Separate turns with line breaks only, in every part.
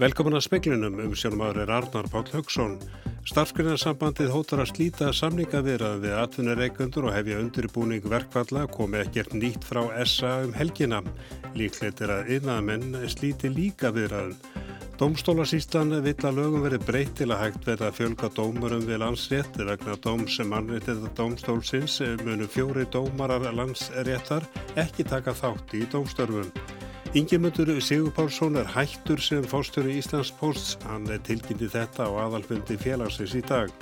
Velkomin að speklinum um sjónum aður er Arnar Pál Högson. Starfsgrunarsambandið hóttar að slíta samningavirað við atvinnareikundur og hefja undirbúning verkvalla komi ekkert nýtt frá SA um helgina. Líklegt er að yfirnaðamenn slíti líka viðraðum. Dómstólasýslan vill að lögum verið breytt til að hægt verða að fjölga dómurum við landsrétti vegna dóms sem mannréttið dómstólsins munu fjóri dómarar landsréttar ekki taka þátt í dómstörfum. Ingemyndur Sigur Pálsson er hættur sem fórstjóri Íslandsposts. Hann er tilkynnti þetta á aðalfundi félagsins í dag.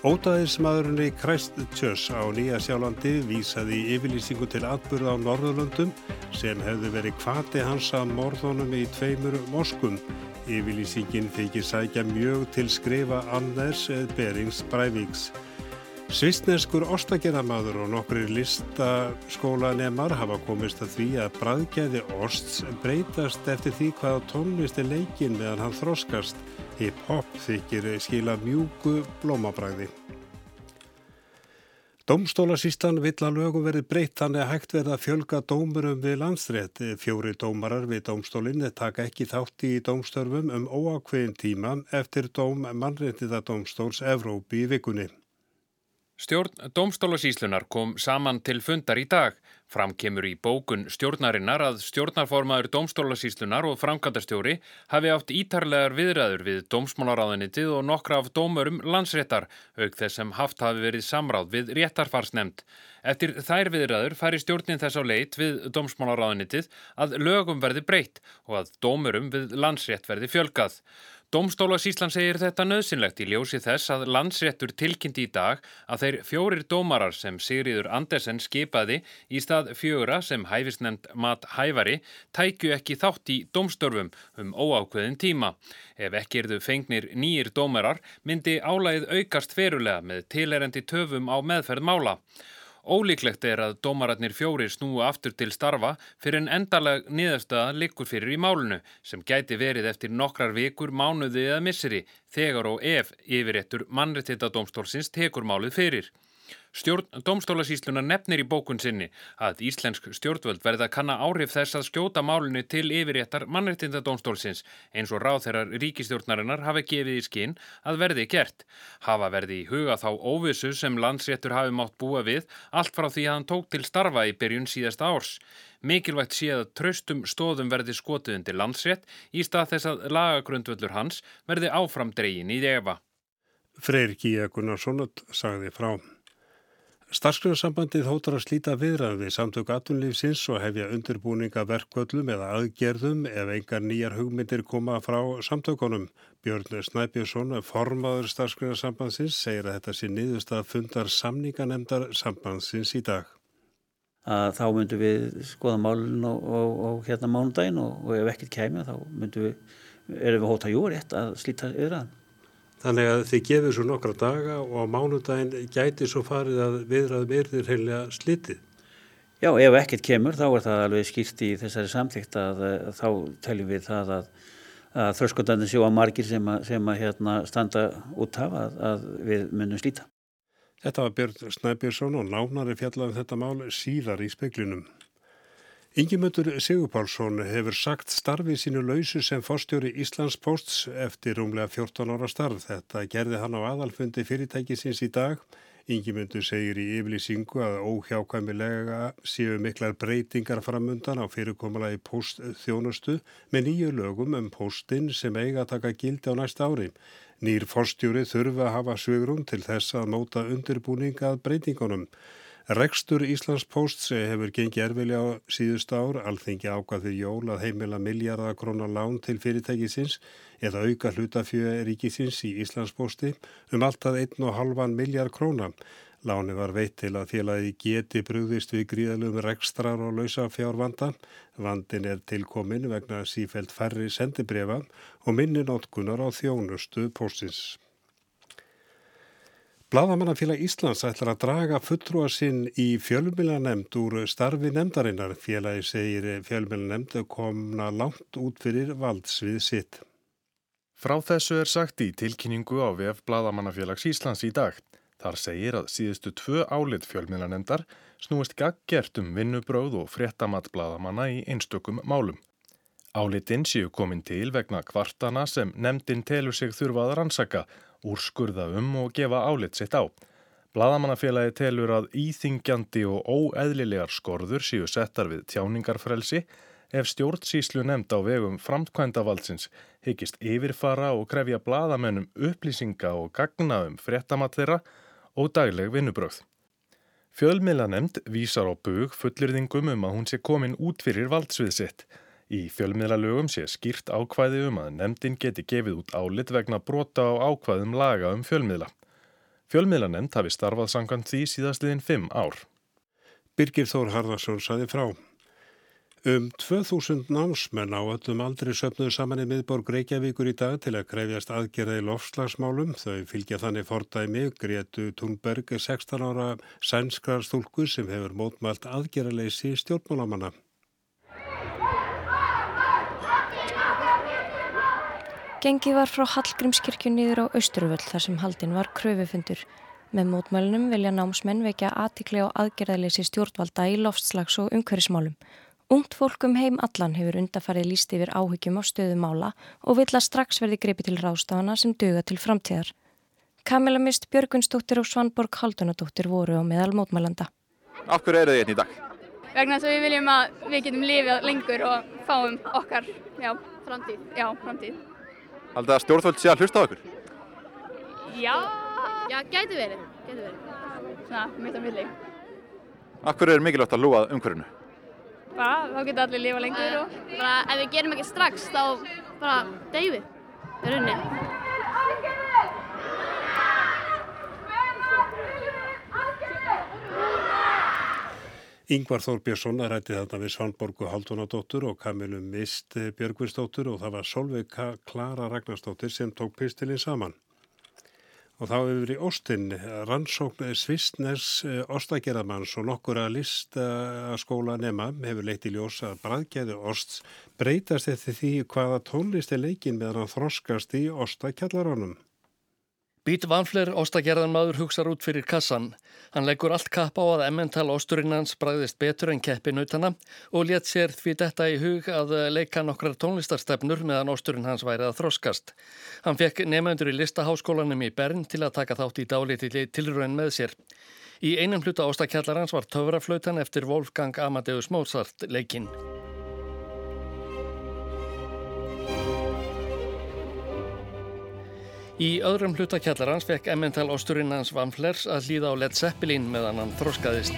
Ótaðismadurinn í Christchurch á Nýja Sjálandi vísaði yfirlýsingu til atbyrða á Norðurlöndum sem hefði verið kvati hans að morðunum í tveimur moskum. Yfirlýsingin þykir sækja mjög til skrifa Anders Berings Breivíks. Svistneskur ostagerðamadur og nokkri listaskólanemar hafa komist að því að bræðgæði osts breytast eftir því hvaða tónlist er leikin meðan hann þroskast. Hip-hop þykir skila mjúku blómabræði. Dómstólasýstan vill að lögum verið breytt þannig að hægt verða að fjölga dómurum við landsrétt. Fjóri dómarar við dómstólinni taka ekki þátti í dómstörfum um óákveðin tíma eftir dóm mannréttida dómstóls Evrópi í vikunni.
Stjórn Dómstólasíslunar kom saman til fundar í dag. Framkemur í bókun stjórnarinnar að stjórnarformaður Dómstólasíslunar og framkvæmdastjóri hafi átt ítarlegar viðræður við Dómsmálaráðinitið og nokkra af dómurum landsréttar, auk þess sem haft hafi verið samráð við réttarfarsnemnd. Eftir þær viðræður færi stjórnin þess á leit við Dómsmálaráðinitið að lögum verði breytt og að dómurum við landsrétt verði fjölgað. Dómstólasíslan segir þetta nöðsynlegt í ljósi þess að landsréttur tilkynnti í dag að þeir fjórir dómarar sem Sigriður Andersen skipaði í stað fjögra sem hæfist nefnd mat hæfari tækju ekki þátt í dómstörfum um óákveðin tíma. Ef ekki erðu fengnir nýjir dómarar myndi álægið aukast ferulega með tilerendi töfum á meðferð mála. Ólíklegt er að dómararnir fjóri snúu aftur til starfa fyrir en endalag niðurstaða likur fyrir í málunu sem gæti verið eftir nokkrar vikur, mánuði eða misseri þegar og ef yfiréttur mannréttitadómstólsins tekur málið fyrir. Stjórn Dómstólasísluna nefnir í bókun sinni að Íslensk stjórnvöld verða að kanna áhrif þess að skjóta málunni til yfirréttar mannreittindadómstólsins eins og ráð þeirrar ríkistjórnarinnar hafi gefið í skinn að verði gert. Hafa verði í huga þá óvissu sem landsréttur hafi mátt búa við allt frá því að hann tók til starfa í byrjun síðasta árs. Mikilvægt sé að traustum stóðum verði skotið undir landsrétt í stað þess að lagagrundvöldur hans verði áfram dregin í defa.
Freyr Gíja Gunnarsson sagði frá. Starfsgrunarsambandið hóttar að slíta viðræðum við samtök atunlífsins og hefja undirbúninga verkvöllum eða aðgerðum ef engar nýjar hugmyndir koma frá samtökunum. Björn Snæbjörnsson, formaður starfsgrunarsambandsins, segir að þetta sé niðurst að fundar samninganemdar sambandsins í dag.
Að þá myndum við skoða málun og, og, og hérna mánudaginn og, og ef ekkert kemur þá myndum við, erum við hóta jú rétt að slíta viðræðum.
Þannig að þið gefið svo nokkra daga og á mánudaginn gæti svo farið að viðraðum erðir heilja slitið.
Já, ef ekkert kemur þá er það alveg skýrt í þessari samþygt að, að eh, þá teljum við það að, að þröskundandi sjó að margir sem að, sem að hérna, standa út af að, að við munum slíta.
Þetta var Björn Snæbjörnsson og nánari fjallaði um þetta mál síðar í speklinum. Ingimöndur Sigurpálsson hefur sagt starfið sínu lausu sem fórstjóri Íslands Posts eftir rúmlega 14 ára starf. Þetta gerði hann á aðalfundi fyrirtækisins í dag. Ingimöndur segir í yflýsingu að óhjákvæmilega séu miklar breytingar framundan á fyrirkomala í postþjónustu með nýju lögum um postin sem eiga að taka gildi á næsta ári. Nýr fórstjóri þurfa að hafa svegrum til þess að móta undirbúninga að breytingunum. Rekstur Íslands Posts hefur gengið erfili á síðust ár, alþengi ákvað fyrir jól að heimila miljardakrónar lán til fyrirtækisins eða auka hlutafjöð ríkisins í Íslands Posti um alltaf 1,5 miljard krónar. Láni var veitt til að félagi geti brúðist við gríðalum rekstrar og lausa fjárvanda. Vandin er tilkomin vegna sífælt færri sendibrefa og minni notkunar á þjónustu postins. Blaðamannafélag Íslands ætlar að draga fulltrúa sinn í fjölmjölanemnd úr starfi nemdarinnar. Félagi segir fjölmjölanemnd komna langt út fyrir valdsvið sitt.
Frá þessu er sagt í tilkynningu á VF Blaðamannafélags Íslands í dag. Þar segir að síðustu tvö álit fjölmjölanemndar snúist gaggjert um vinnubráð og fréttamatt blaðamanna í einstökum málum. Álitinn séu komin til vegna kvartana sem nefndin telur sig þurfað rannsaka, úrskurða um og gefa álit sitt á. Blaðamannafélagi telur að íþingjandi og óeðlilegar skorður séu settar við tjáningarfrelsi ef stjórnsíslu nefnd á vegum framtkvæmdavaldsins hyggist yfirfara og krefja bladamennum upplýsinga og gagna um fréttamatt þeirra og dagleg vinnubröð. Fjölmiðla nefnd vísar á bug fullirðingum um að hún sé komin út fyrir valdsvið sitt. Í fjölmiðlalögum sé skýrt ákvæði um að nefndin geti gefið út álit vegna brota á ákvæðum laga um fjölmiðla. Fjölmiðla nefnd hafi starfað sangant því síðastliðin fimm ár.
Birgir Þór Harðarsson saði frá. Um 2000 námsmenn á öllum aldrei söpnuðu saman í miðborg Reykjavíkur í dag til að krefjast aðgerða í lofslagsmálum. Þau fylgja þannig fordæmi Gretu Thunberg, 16 ára sænskrar stúlku sem hefur mótmælt aðgerðaleysi stjórnmálamanna.
Gengið var frá Hallgrímskirkju niður á Östurvöll þar sem haldinn var kröfufundur. Með mótmælunum vilja námsmenn vekja aðtikli á aðgerðaleysi stjórnvalda í loftslags og umhverfismálum. Ungt fólk um heim allan hefur undarfarið líst yfir áhyggjum á stöðumála og vill að strax verði greipi til rástafana sem döga til framtíðar. Kamila Mist Björgunsdóttir og Svanborg Haldunadóttir voru á meðal mótmælanda.
Af hverju eru þið hérna í dag?
Vegna þess að við viljum að við getum lifið lengur og fáum okkar já, framtíð. Já, framtíð.
Haldið að stjórnvöld sé að hlusta á okkur?
Já, já, gæti verið. Gæti verið. Svona, mitt á milli.
Hverju er mikilvægt að lúa umhverfinu?
bara, þá getur allir lifa lengur og bara ef við gerum ekki strax þá bara deyfið í rauninni.
Yngvar Þór Björnsson rætti þarna við Svanborgu Haldunadóttur og Kamilu Mist Björgvinsdóttur og það var Solveig Klara Ragnarsdóttir sem tók pistilinn saman. Og þá hefur verið Óstinn rannsókn Svistners eh, Óstagerðamanns og nokkur að lista skóla nema hefur leitt í ljós að bræðgæðu Ósts breytast eftir því hvaða tónlist er leikin meðan hann þroskast í Óstakjallarónum.
Bít Vanfler óstagerðanmaður hugsar út fyrir kassan. Hann leggur allt kapp á að emmental ósturinn hans bræðist betur en keppi nautana og létt sér því þetta í hug að leika nokkrar tónlistarstefnur meðan ósturinn hans væri að þroskast. Hann fekk nefnendur í listaháskólanum í Bern til að taka þátt í dálítið tilröðin með sér. Í einum hluta óstakjallarans var töfraflautan eftir Wolfgang Amadeus Mozart leikinn. Í öðrum hlutakjallarans fekk Emmental Ósturinn hans Van Flers að hlýða á Led Zeppelin meðan hann þroskaðist.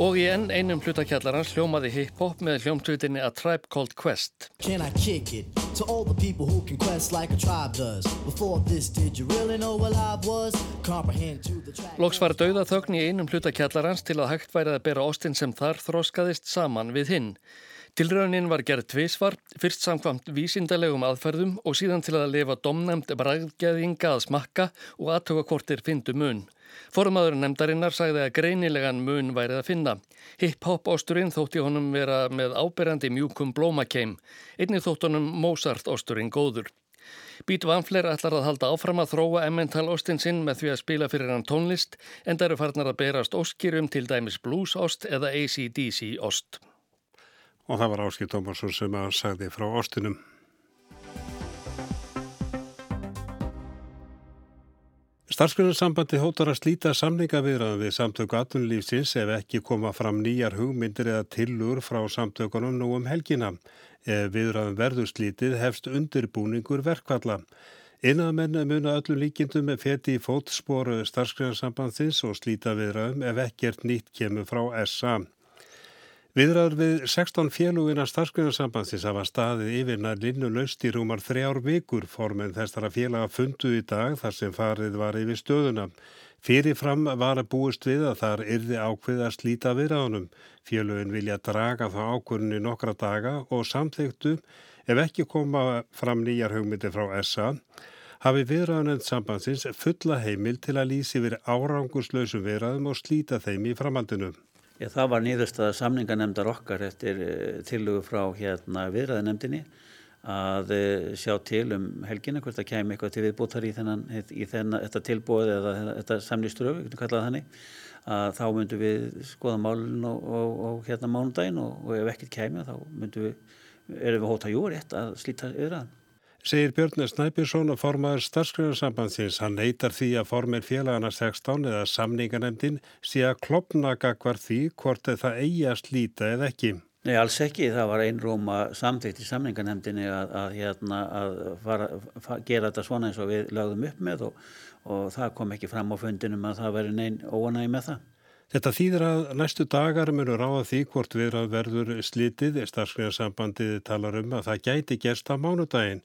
Og í enn einum hlutakjallarans hljómaði hip-hop með hljómtvitinni A Tribe Called Quest. Loks var dauðaþögn í einum hlutakjallarans til að hægt værið að bera Óstinn sem þar þroskaðist saman við hinn. Tilraunin var gerð tvísvar, fyrst samkvamt vísindalegum aðferðum og síðan til að lefa domnæmt bræðgeðinga að smakka og aðtöka hvortir fyndu mun. Formaður nefndarinnar sagði að greinilegan mun værið að finna. Hip-hop ásturinn þótti honum vera með áberandi mjúkum blómakeim, einnig þótt honum Mozart ásturinn góður. Bít Vanfler ætlar að halda áfram að þróa emmental óstinn sinn með því að spila fyrir hann tónlist en það eru farnar að berast óskirum til dæmis blues óst eða ACDC óst
og það var Áskil Tómasson sem að sagði frá Óstinum. Starfsgrunarsambandi hóttar að slíta samningaviðraðum við samtöku aðtunlífsins ef ekki koma fram nýjar hugmyndir eða tillur frá samtökunum nú um helgina. Ef viðraðum verður slítið hefst undirbúningur verkvalla. Innamenn muna öllum líkindum með feti í fótsporu starfsgrunarsambandsins og slíta viðraðum ef ekkert nýtt kemur frá SA. Viðræður við 16 félugina starfsgrunnarsambandsins hafa staðið yfirna linnu laust í rúmar þrjár vikur formen þessara félaga fundu í dag þar sem farið var yfir stöðuna. Fyrirfram var að búist við að þar yrði ákveð að slíta viðræðunum. Félugin vilja draga þá ákvörnni nokkra daga og samþektu ef ekki koma fram nýjar hugmyndi frá SA hafi viðræðunend sambandsins fulla heimil til að lýsi verið árangurslausum viðræðum og slíta þeim í framhaldinu.
Ég, það var nýðurstaða samninganemndar okkar eftir eh, tillugu frá hérna viðræðanemndinni að eh, sjá til um helgina hvort það kemur eitthvað til viðbútar í, þennan, í þennan, þetta tilbúið eða þetta samlýströf, við getum kallað þannig að þá myndum við skoða málun og, og, og hérna mánudaginn og, og ef ekkert kemur þá myndum við, erum við hóta jú rétt að slíta yfir að
segir Björn Snæbjörnsson að formaður starfskriðarsambandsins. Hann neytar því að formir félagana 16 eða samninganemdin sé að klopna gagvar því hvort það eigi að slíta eða ekki.
Nei, alls ekki. Það var einrúma samþýtt í samninganemdini að, að, hérna, að fara, gera þetta svona eins og við lögðum upp með og, og það kom ekki fram á fundinum að það veri neinn óanægi með það.
Þetta þýðir að næstu dagar munur á að því hvort við verður slitið. Starfskriðarsambandið talar um að það gæti gerst á mánudaginn.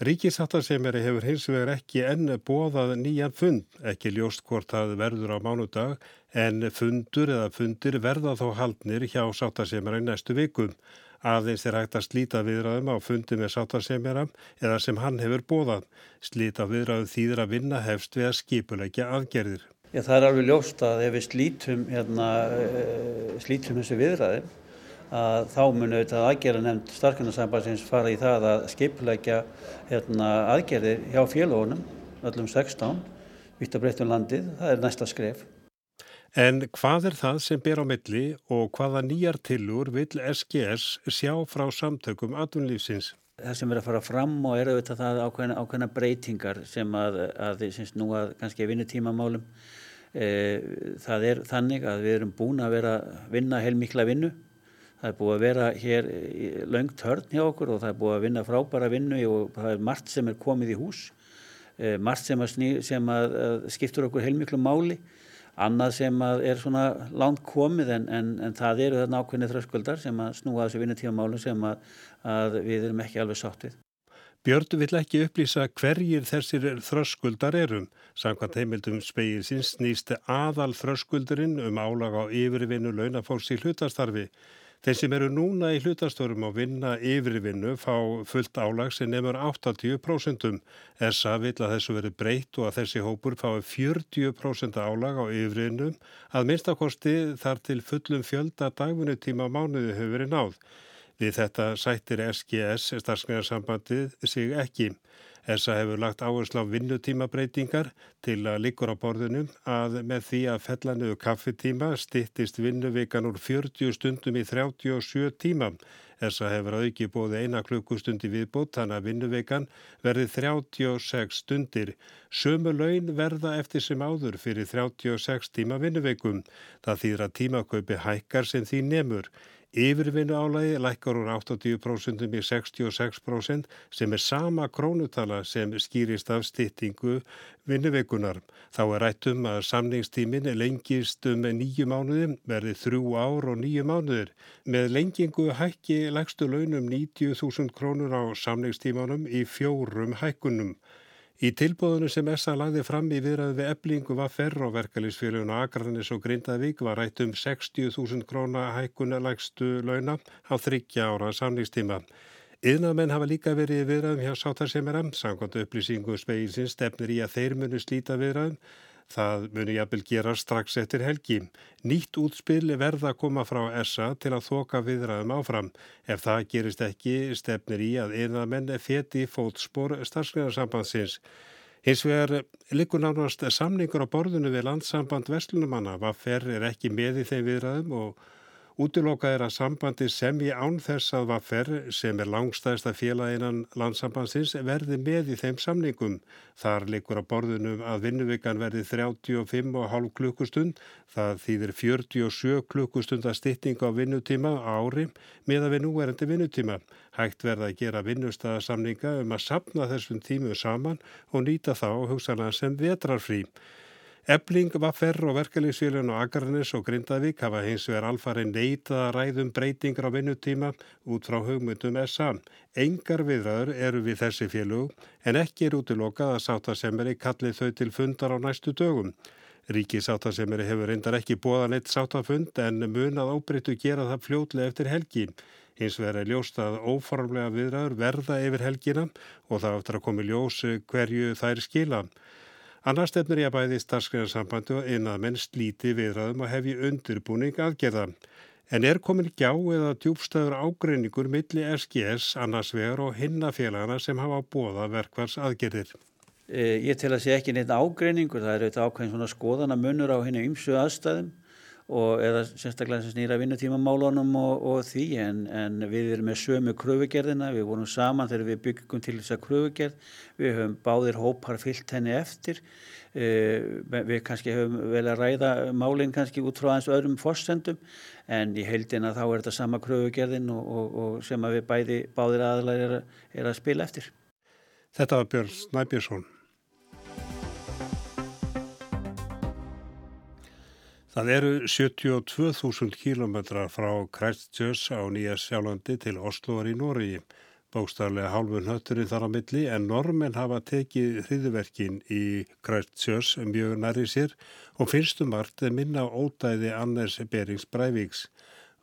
Ríkisáttasemjari hefur hins vegar ekki enn bóðað nýjan fund, ekki ljóst hvort það verður á mánudag, en fundur eða fundir verða þó haldnir hjá sáttasemjara í næstu vikum. Aðeins er hægt að slíta viðræðum á fundi með sáttasemjara eða sem hann hefur bóðað. Slíta viðræðum þýðir að vinna hefst við að skipulegja aðgerðir.
Já, það er alveg ljóst að ef við slítum, hérna, eh, slítum þessu viðræðum að þá munu auðvitað aðgerða nefnd starfkynarsambansins fara í það að skipleggja hérna, aðgerðir hjá félagunum, öllum 16, vitt að breytta um landið, það er næsta skref.
En hvað er það sem ber á milli og hvaða nýjar tilur vil SGS sjá frá samtökum atvinnlífsins?
Það sem er að fara fram og er auðvitað það ákveðna, ákveðna breytingar sem að, að syns, nú að kannski vinnutímamálum e, það er þannig að við erum búin að vera vinna heilmikla vinnu Það er búið að vera hér laungt hörn hjá okkur og það er búið að vinna frábæra vinnu og það er margt sem er komið í hús, eh, margt sem, að, sný, sem að, að skiptur okkur heilmiklu máli, annað sem er svona langt komið en, en, en það eru þarna ákveðni þröskuldar sem að snúa þessu vinnutífamálum sem að við erum ekki alveg sátt við.
Björn vill ekki upplýsa hverjir þessir þröskuldar erum. Samkvæmt heimildum spegir síns nýsti aðal þröskuldurinn um álag á yfirvinnu launafólks í hlutastarfi. Þeir sem eru núna í hlutastörum á vinna yfirvinnu fá fullt álag sem nefnur 80%. SA vil að þessu veri breytt og að þessi hópur fái 40% álag á yfirvinnu að minnstakosti þar til fullum fjölda dagvinutíma mánuði hefur verið náð. Við þetta sættir SGS, starfsgræðarsambandið, sig ekki. ESA hefur lagt áherslu á vinnutímabreitingar til að líkur á borðunum að með því að fellanöðu kaffetíma stittist vinnuvikan úr 40 stundum í 37 tíma. ESA hefur auki bóði eina klukkustundi viðbót þannig að vinnuvikan verði 36 stundir. Sömu laun verða eftir sem áður fyrir 36 tíma vinnuvikum. Það þýðra tímakaupi hækkar sem því nemur. Yfirvinnu álagi lækkar úr 80% í 66% sem er sama krónutala sem skýrist af styttingu vinnuveikunar. Þá er rættum að samningstímin lengist um nýju mánuði, verði þrjú ár og nýju mánuðir. Með lengingu hækki lægstu launum 90.000 krónur á samningstímanum í fjórum hækkunum. Í tilbúðinu sem SA lagði fram í viðræðu við eblingu var ferr og verkalýsfélagin og Akranis og Grindavík var rætt um 60.000 króna hækkunalægstu launa á þryggja ára samningstíma. Yðnamenn hafa líka verið viðræðum hjá Sátarsemeram, samkvæmt upplýsingu speilsins stefnir í að þeir munu slíta viðræðum Það muni jafnvel gera strax eftir helgi. Nýtt útspil verða að koma frá ESA til að þoka viðræðum áfram. Ef það gerist ekki stefnir í að einað feti fótspor starfsgræðarsambandsins. Hins vegar likur nánast samningur á borðinu við landsamband Vestlunumanna. Hvað fer er ekki með í þeim viðræðum og Útilokað er að sambandi sem í án þess að vaffer sem er langstæðsta félaginan landsambandsins verði með í þeim samningum. Þar likur á borðunum að vinnuvikan verði 35,5 klukkustund, það þýðir 47 klukkustund að stytting á vinnutíma ári með að við nú erandi vinnutíma. Hægt verða að gera vinnustæðasamninga um að sapna þessum tímu saman og nýta þá hugsanlega sem vetrarfrí. Ebling, Vaffer og Verkefliðsfélun og Akarnes og Grindavík hafa hins vegar alfari neitað að ræðum breytingar á vinnutíma út frá hugmyndum SA. Engar viðræður eru við þessi félug en ekki er útilokað að sáttasemeri kallið þau til fundar á næstu dögum. Ríkisáttasemeri hefur reyndar ekki bóðan eitt sáttafund en munað ábreyttu gera það fljótlega eftir helgi. Hins vegar er ljóst að óformlega viðræður verða yfir helgina og það áttur að komi ljós hverju þær skila. Annars stefnir ég að bæði starfskræðarsambandi og einað menn slíti viðræðum og hefji undirbúning aðgerða. En er komin gjá eða djúbstöður ágreiningur milli SGS annars vegar og hinnafélagana sem hafa bóða verkvars aðgerðir?
Eh, ég tel að sé ekki neitt ágreiningur, það er auðvitað ákveðin svona skoðana munur á henni ymsu aðstæðum og eða sérstaklega sem snýra vinnutímamálunum og, og því en, en við erum með sömu kröfugerðina, við vorum saman þegar við byggum til þess að kröfugerð, við höfum báðir hópar fyllt henni eftir, uh, við kannski höfum vel að ræða málinn kannski út frá aðeins öðrum fórsendum en í heildina þá er þetta sama kröfugerðin og, og, og sem að við bæði, báðir aðalega er, er að spila eftir.
Þetta var Björn Snæbjörnsson. Það eru 72.000 kílometrar frá Christchurch á Nýja Sjálandi til Osloar í Nóri. Bókstaflega hálfun hötturinn þar á milli en normen hafa tekið hriðverkin í Christchurch mjög næri sér og finnstum vart minna ódæði Anders Berings Breivíks.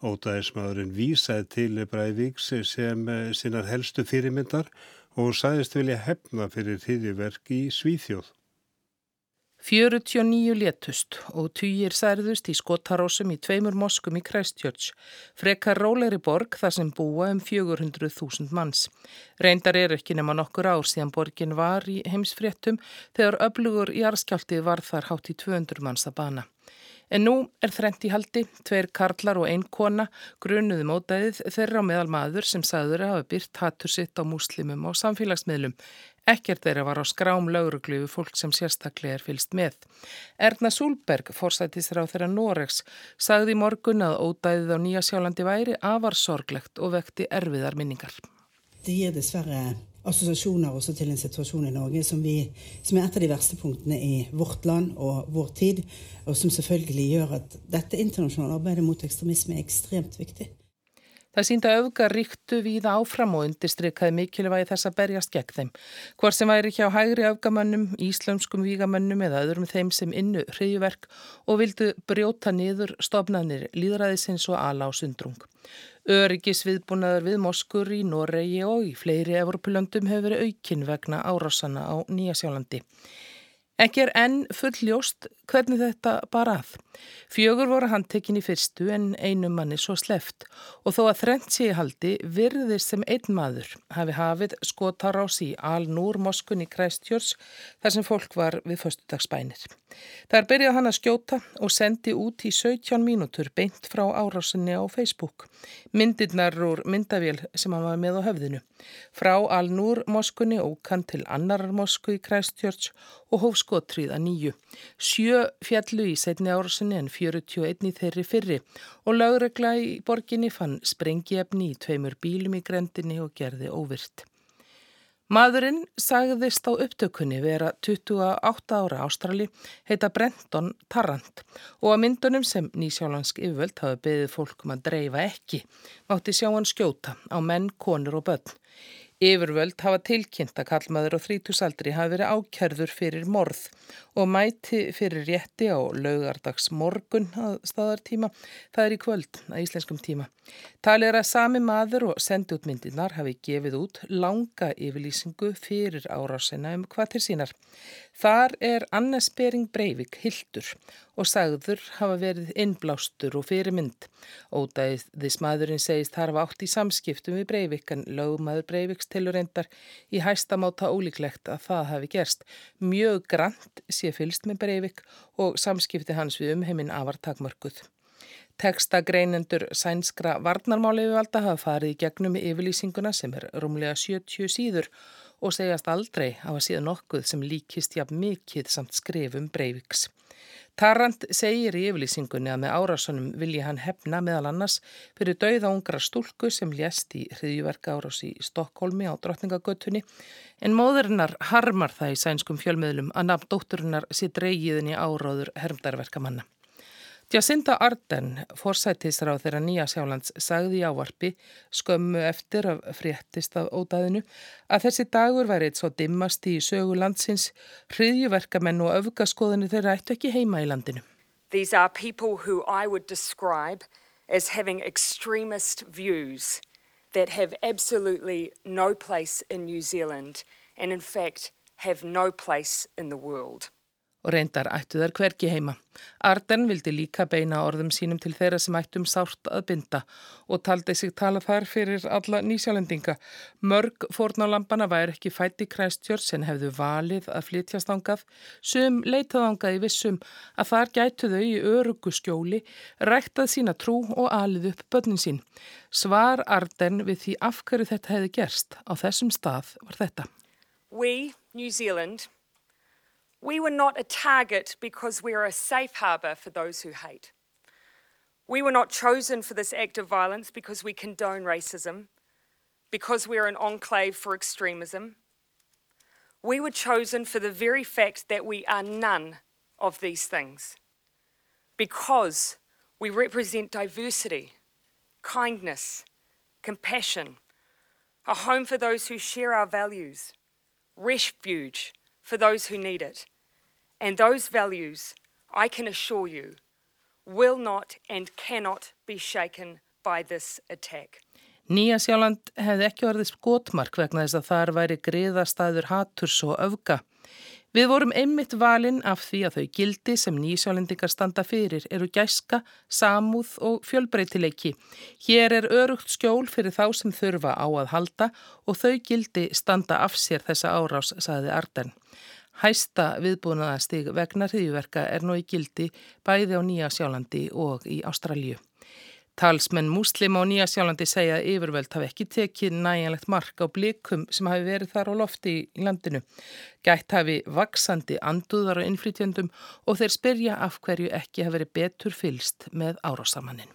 Ódæðismadurinn vísaði til Breivíks sem sinnar helstu fyrirmyndar og sæðist vilja hefna fyrir hriðverk í Svíþjóð.
49 létust og týjir særðust í skottarósum í tveimur moskum í Christchurch, frekar róleri borg þar sem búa um 400.000 manns. Reyndar er ekki nema nokkur ár síðan borgin var í heimsfréttum þegar öflugur í arskjálti var þar hátt í 200 manns að bana. En nú er þrent í haldi, tveir karlar og einn kona grunuði mótaðið þeirra á meðal maður sem sagður að hafa byrt hattur sitt á múslimum á samfélagsmiðlum Ekkert þeirra var á skrám lauruglu við fólk sem sérstaklega er fylst með. Erna Súlberg, forsættisra á þeirra Noregs, sagði í morgun að ódæðið á Nýja Sjálandi væri afar sorglegt og vekti erfiðar minningar.
Det gir dessverre assosiasjoner også til en situasjon i Norge som, vi, som er et av de verste punktene i vårt land og vår tid, og som selvfølgelig gjør at dette internasjonale arbeidet mot ekstremisme er ekstremt viktig.
Það sínda auðgar ríktu við áfram og undirstrykaði mikilvægi þess að berjast gegn þeim. Hvort sem væri hjá hægri auðgamönnum, íslömskum vígamönnum eða öðrum þeim sem innu hriðverk og vildu brjóta niður stofnanir líðræðisins og ala á sundrung. Öryggis viðbúnaður við Moskur í Noregi og í fleiri Evropulöndum hefur verið aukinn vegna árásana á Nýjasjálandi. Ekki er enn fulljóst hvernig þetta bar að. Fjögur voru handtekinn í fyrstu en einu manni svo sleft og þó að þrengt sé í haldi virðist sem einn maður hafi hafið skotarás í Al-Nur moskun í Christchurch þar sem fólk var við föstudagsbænir. Þar byrjaði hann að skjóta og sendi út í 17 mínútur beint frá árásinni á Facebook. Myndirnar úr myndavél sem hann var með á höfðinu. Frá Al-Nur moskunni ók hann til annarar mosku í Christchurch og hóf skotrið að nýju. Sjö fjallu í setni árasinni en 41 í þeirri fyrri og lögregla í borginni fann sprengiefni í tveimur bílum í grendinni og gerði óvirt. Maðurinn sagðist á upptökunni vera 28 ára ástrali, heita Brenton Tarrant og að myndunum sem nýsjálansk yfirvöld hafi beðið fólkum að dreifa ekki, mátti sjá hann skjóta á menn, konur og börn. Yfirvöld hafa tilkynnt að kallmaður á þrítusaldri hafi verið ákjörður fyrir morð og mæti fyrir rétti á laugardags morgun að staðartíma. Það er í kvöld að íslenskum tíma. Talið er að sami maður og sendi út myndinar hafi gefið út langa yfirlýsingu fyrir árásina um hvað til sínar. Þar er Annes Bering Breivik hildur og sagður hafa verið innblástur og fyrirmynd. Ódæðis maðurinn segist þar hafa átt í samskiptum við Breivik en lögmaður Breiviks tilur reyndar í hæstamáta ólíklegt að það hafi gerst. Mjög grant sé fylst með Breivik og samskipti hans við um heiminn afar takmörkuð. Tekstagreinendur sænskra varnarmáli viðvalda hafa farið í gegnum yfirlýsinguna sem er rúmlega 70 síður og segjast aldrei hafa síðan nokkuð sem líkist jafn mikið samt skrifum Breiviks. Tarrant segir í yfirlýsingunni að með árásunum vilji hann hefna meðal annars fyrir dauða ungra stúlku sem lést í hriðjuverka árás í Stokkólmi á drottningagötunni en móðurinnar harmar það í sænskum fjölmiðlum að nafn dótturinnar sé dreigiðin í áráður hermdarverkamanna. Jacinda Arden, forsættisra á þeirra Nýja Sjálands, sagði í ávarpi skömmu eftir af fréttist af ódæðinu að þessi dagur væri eitt svo dimmast í sögu landsins, hriðjuverkamenn og öfgaskoðinu þeirra ættu ekki heima í landinu.
These are people who I would describe as having extremist views that have absolutely no place in New Zealand and in fact have no place in the world.
Og reyndar ættu þær hverki heima. Arden vildi líka beina orðum sínum til þeirra sem ættum sárt að binda og taldi sig tala þar fyrir alla nýsjálendinga. Mörg fórnálambana væri ekki fætti kræstjörn sem hefðu valið að flytjast ángað, sem leitað ángað í vissum að þar gætu þau í örugu skjóli, ræktað sína trú og alið upp börnin sín. Svar Arden við því af hverju þetta hefði gerst á þessum stað var þetta.
We, New Zealand, We were not a target because we are a safe harbour for those who hate. We were not chosen for this act of violence because we condone racism, because we're an enclave for extremism. We were chosen for the very fact that we are none of these things, because we represent diversity, kindness, compassion, a home for those who share our values, refuge for those who need it. And those values, I can assure you, will not and cannot be shaken by this attack.
Nýja Sjáland hefði ekki orðið skotmark vegna þess að þar væri griðastæður haturs og öfga. Við vorum einmitt valinn af því að þau gildi sem nýsjálendingar standa fyrir eru gæska, samúð og fjölbreytileiki. Hér er örugt skjól fyrir þá sem þurfa á að halda og þau gildi standa af sér þessa árás, saði Arden. Hæsta viðbúnaðastig vegna hriðjuverka er nú í gildi bæði á Nýja Sjálandi og í Ástralju. Talsmenn múslim á Nýja Sjálandi segja að yfirvöld hafi ekki tekið næjanlegt mark á blikum sem hafi verið þar á lofti í landinu. Gætt hafi vaksandi anduðar og innflytjöndum og þeir spyrja af hverju ekki hafi verið betur fylst með árásamannin.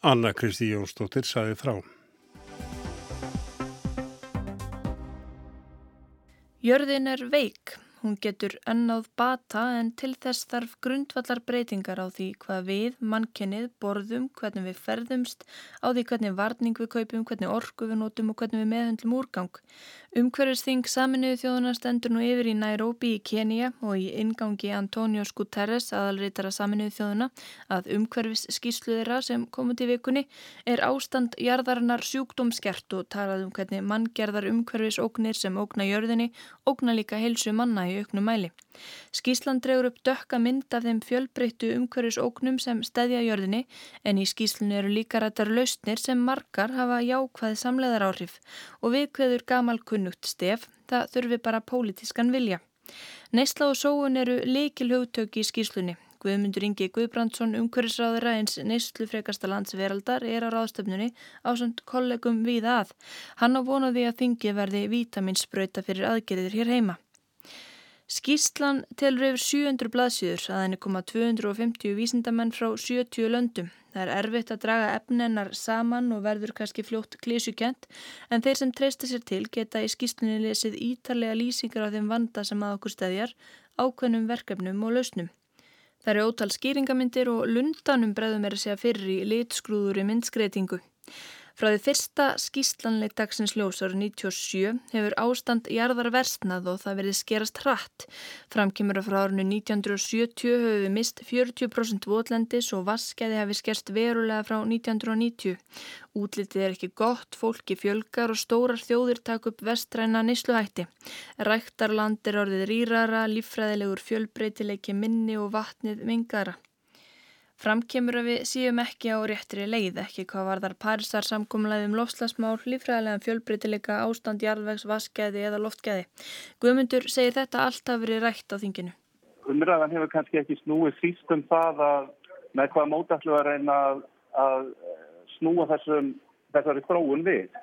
Anna Kristi Jónsdóttir saði frá.
Jörðin er veik. Hún getur ennáð bata en til þess þarf grundvallar breytingar á því hvað við, mannkennið, borðum, hvernig við ferðumst, á því hvernig varning við kaupum, hvernig orku við notum og hvernig við meðhendlum úrgang. Umhverfisþing saminuðu þjóðuna stendur nú yfir í Nairobi í Kenya og í ingangi Antonio Guterres aðalreytara saminuðu þjóðuna að umhverfis skýrslu þeirra sem komið til vikunni er ástand jarðarinnar sjúkdómskert og talað um hvernig manngerðar umhverfis ógnir sem ógna jörðinni ógna líka heilsu manna í auknum mæli. Skýrslan dregur upp dökka mynd af þeim fjölbreyttu umhverfis ógnum sem stedja jörðinni en í skýrslunni eru líka rættar lausnir sem margar hafa jákvæði samleðar áhrif og viðkveður gamal kunnugt stef, það þurfi bara pólitískan vilja. Neysla og sóun eru leikil hugtök í skýrslunni. Guðmundur Ingi Guðbrandsson umhverfisráður aðeins neyslu frekasta lands veraldar er á ráðstöfnunni á svont kollegum við að. Hann á vonaði að þingi verði vítaminsbröyta fyrir aðgerðir hér heima. Skýrslan telur yfir 700 blaðsýður að henni koma 250 vísindamenn frá 70 löndum. Það er erfitt að draga efnennar saman og verður kannski fljótt klísukent en þeir sem treysta sér til geta í skýrslunni lesið ítarlega lýsingar á þeim vanda sem að okkur stæðjar, ákveðnum verkefnum og lausnum. Það eru ótal skýringamindir og lundanum breðum er að segja fyrir í litskrúður í myndskreitingu. Frá því fyrsta skýslanleik dagsins ljós árið 97 hefur ástand jarðar versnað og það verið skerast hratt. Framkymur frá árinu 1970 höfum við mist 40% votlendis og vaskeiði hefur skerst verulega frá 1990. Útlitið er ekki gott, fólki fjölgar og stórar þjóðir takk upp vestræna nýsluhætti. Ræktarland er orðið rýrara, líffræðilegur fjölbreytileiki minni og vatnið mingara. Framkemur að við síum ekki á réttri leið, ekki hvað var þar parisar samkómulaðum lofslagsmál, lífræðilega fjölbreytileika, ástand, jarðvegs, vaskæði eða loftgæði. Guðmundur segir þetta allt að verið rætt á þinginu.
Umræðan hefur kannski ekki snúið síst um það að með hvaða mótallu að reyna að snúa þessum, þessari þróun við.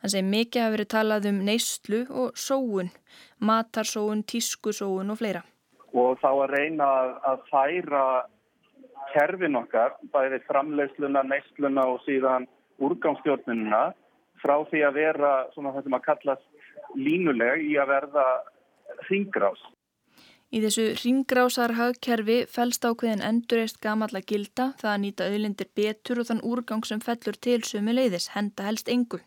Hann segir mikið hafi verið talað um neyslu og sóun, matarsóun, tískusóun og fleira.
Og þá að reyna að færa kerfin okkar, bæði framleiðsluna, neysluna og síðan úrgámsstjórnununa frá því að vera svona það sem að kallast línuleg í að verða hringrás.
Í þessu ringrásar hagkerfi fælst ákveðin endurreist gamalla gilda það að nýta auðlindir betur og þann úrgang sem fellur til sömu leiðis, henda helst engu.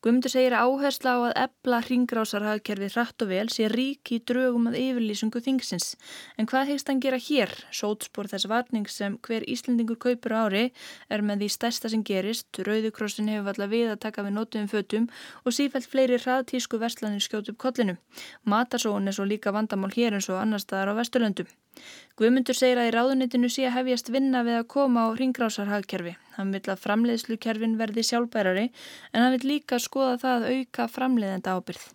Guðmundur segir áhersla á að ebla hringrásarhagkerfi hratt og vel sé rík í drögum að yfirlýsingu þingsins. En hvað heist hann gera hér? Sótspór þess varning sem hver Íslandingur kaupur ári er með því stærsta sem gerist. Rauðukrossin hefur alltaf við að taka við nótuðum fötum og sífælt fleiri hraðtísku verslanir skjótu upp kollinu. Matarsóun er svo líka vandamál hér eins og annar staðar á Vesturlöndum. Guðmundur segir að í ráðunitinu sé að hefjast vinna við að koma á ringrásarhagkerfi. Hann vil að framleiðslukerfin verði sjálfbærari en hann vil líka skoða það að auka framleiðenda ábyrð.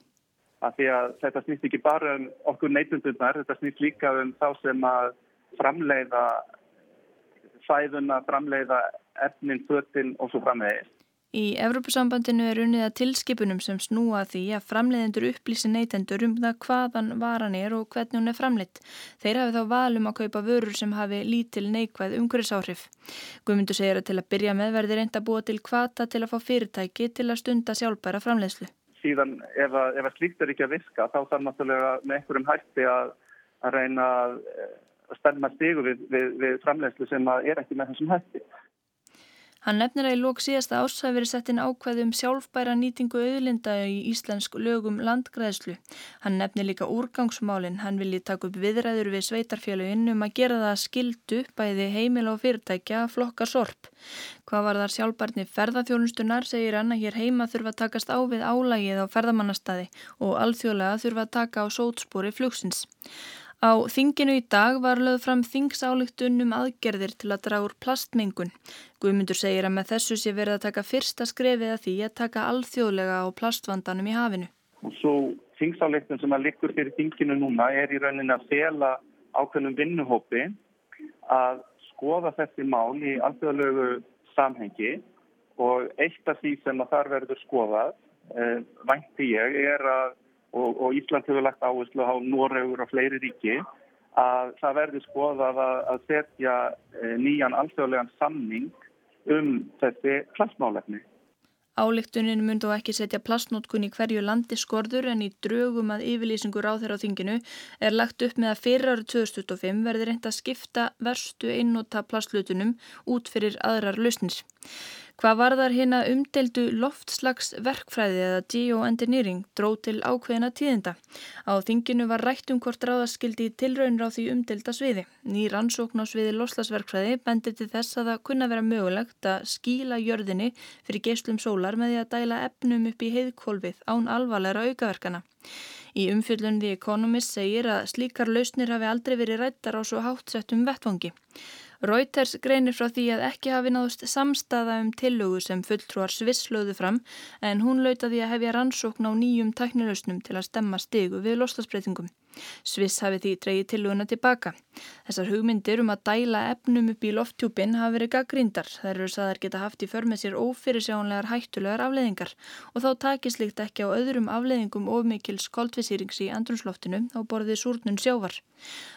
Að því að þetta snýst ekki bara um okkur neytundurnar, þetta snýst líka um þá sem að framleiða fæðuna, framleiða efnin, fötinn og svo framleiðist.
Í Evrópusambandinu er unnið að tilskipunum sem snúa því að framleiðendur upplýsi neytendur um það hvaðan varan er og hvernig hún er framleitt. Þeir hafi þá valum að kaupa vörur sem hafi lítil neikvæð umhverfisáhrif. Guðmundur segir að til að byrja með verði reynd að búa til kvata til að fá fyrirtæki til að stunda sjálfbæra framleiðslu.
Síðan ef að, að slíkt er ekki að viska þá þarf náttúrulega með einhverjum hætti að, að reyna að stemma stigu við, við, við framleiðslu sem er ekki með þessum hætti.
Hann nefnir að í lók síðasta ás hafi verið sett inn ákveðum sjálfbæra nýtingu auðlinda í íslensk lögum landgræðslu. Hann nefnir líka úrgangsmálinn. Hann vilji taka upp viðræður við sveitarfélaginn um að gera það skildu bæði heimil og fyrirtækja flokka sorp. Hvað var þar sjálfbærni ferðarþjónustunar segir hann að hér heima þurfa að takast á við álægið á ferðamannastadi og alþjóðlega þurfa að taka á sótspóri flugsins. Á þinginu í dag var lögð fram þingsályktun um aðgerðir til að draga úr plastmengun. Guðmundur segir að með þessu sé verið að taka fyrsta skrefið að því að taka alþjóðlega á plastvandanum í hafinu.
Og svo þingsályktun sem að likur fyrir þinginu núna er í rauninni að fela ákveðnum vinnuhópi að skoða þessi mál í alþjóðlegu samhengi og eitt af því sem að þar verður skoðað, eh, vænti ég, er að og, og Ísland hefur lagt áherslu á Noregur og fleiri ríki að það verður skoðað að, að setja e, nýjan alþjóðlegan samning um þessi plastmálefni.
Álíktunin mun þó ekki setja plastnótkun í hverju landi skorður en í drögum að yfirlýsingur á þeirra á þinginu er lagt upp með að fyrir árið 2025 verður reynd að skipta verstu einnóta plastlutunum út fyrir aðrar lausnir. Hvað var þar hérna umdeldu loftslagsverkfræði eða geoengineering dró til ákveðina tíðinda? Á þinginu var rætt um hvort ráðaskildi tilraunir á því umdelda sviði. Ný rannsókn á sviði loftslagsverkfræði bendir til þess að það kunna vera mögulegt að skíla jörðinni fyrir geyslum sólar með því að dæla efnum upp í heiðkólfið án alvarlegra aukaverkana. Í umfjöldun The Economist segir að slíkar lausnir hafi aldrei verið rættar á svo hátsettum vettvangi. Reuters greinir frá því að ekki hafi náðust samstaða um tillögu sem fulltrúar svisslöðu fram en hún lauta því að hefja rannsókn á nýjum tæknilausnum til að stemma stigu við loslasbreytingum. Sviss hafi því dreyið tillöguna tilbaka. Þessar hugmyndir um að dæla efnum upp í lofttjúpin hafi verið gaggrindar. Þær eru saðar geta haft í för með sér ófyrirsjánlegar hættulegar afleðingar og þá takist líkt ekki á öðrum afleðingum ofmikils koldvisýrings í andrunsloftinu á borðið súrnun sjávar.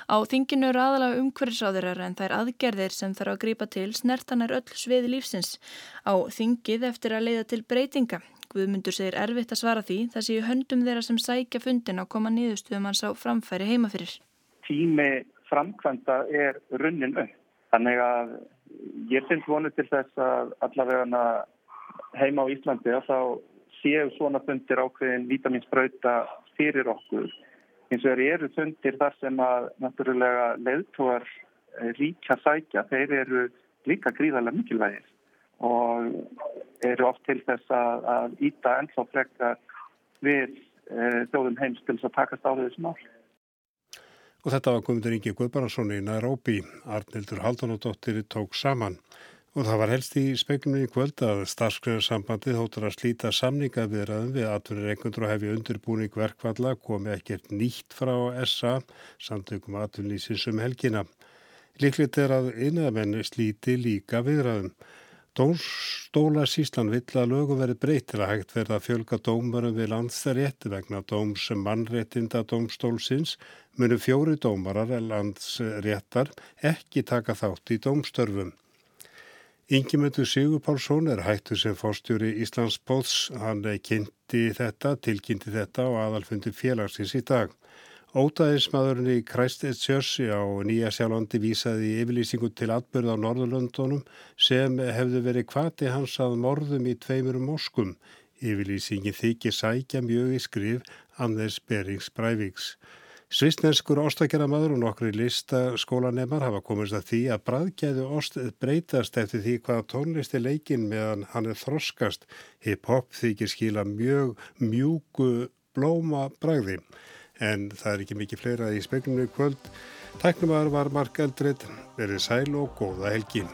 Á þinginu eru aðalega umhverfisáðurar en þær aðgerðir sem þarf að grípa til snertan er öll sviði lífsins. Á þingið eftir að leiða til breytinga. Guðmundur segir erfitt að svara því það séu höndum þeirra sem sækja fundin að koma nýðustuðum hans á framfæri heimafyrir.
Tími framkvæmda er runnin upp. Þannig að ég finnst vonu til þess að allavega heima á Íslandi að þá séu svona fundir ákveðin vitaminsbrauta fyrir okkur. Eins og eru fundir þar sem að náttúrulega leðtúar ríkja sækja, þeir eru líka gríðarlega mikilvægir og eru oft til þess að, að íta ennþá frekar við e, þjóðum heims til þess að takast á þessu mál.
Og þetta var komundur Ingi Guðbararsson í Nairobi. Arnildur Haldunadóttir tók saman. Og það var helst í speklunni í kvöld að starfskræðarsambandið hóttur að slíta samninga viðraðum við atvinnir einhundur og hefði undirbúning verkvalla komi ekkert nýtt frá SA samtökum atvinnlýsins um helgina. Líklitt er að innamenn slíti líka viðraðum. Dómstóla síslan vill að lögum verið breytt til að hægt verða að fjölga dómarum við landsrétti vegna dóms mannréttinda dómstólsins munu fjóri dómarar landsréttar ekki taka þátt í dómstörfum. Ingemyndu Sigur Pálsson er hættu sem fórstjóri Íslands Bóðs. Hann kynnti þetta, tilkynnti þetta og aðalfundi félagsins í dag. Ótaðismadurinn í Christchurch á Nýja Sjálfandi vísaði yfirlýsingu til atbyrð á Norðurlöndunum sem hefðu verið kvati hans að morðum í tveimur moskum Yfirlýsingin þykir sækja mjög í skrif Anders Berings Breiviks. Svistnenskur ostakjara og nokkri lista skólanemar hafa komist að því að bræðgæðu ost breytast eftir því hvaða tónlist er leikin meðan hann er þroskast. Hip-hop þykir skila mjög mjúku blóma bræði en það er ekki mikið fleira í spegninu kvöld. Tæknumar var Mark Eldred, verið sæl og góða helgin.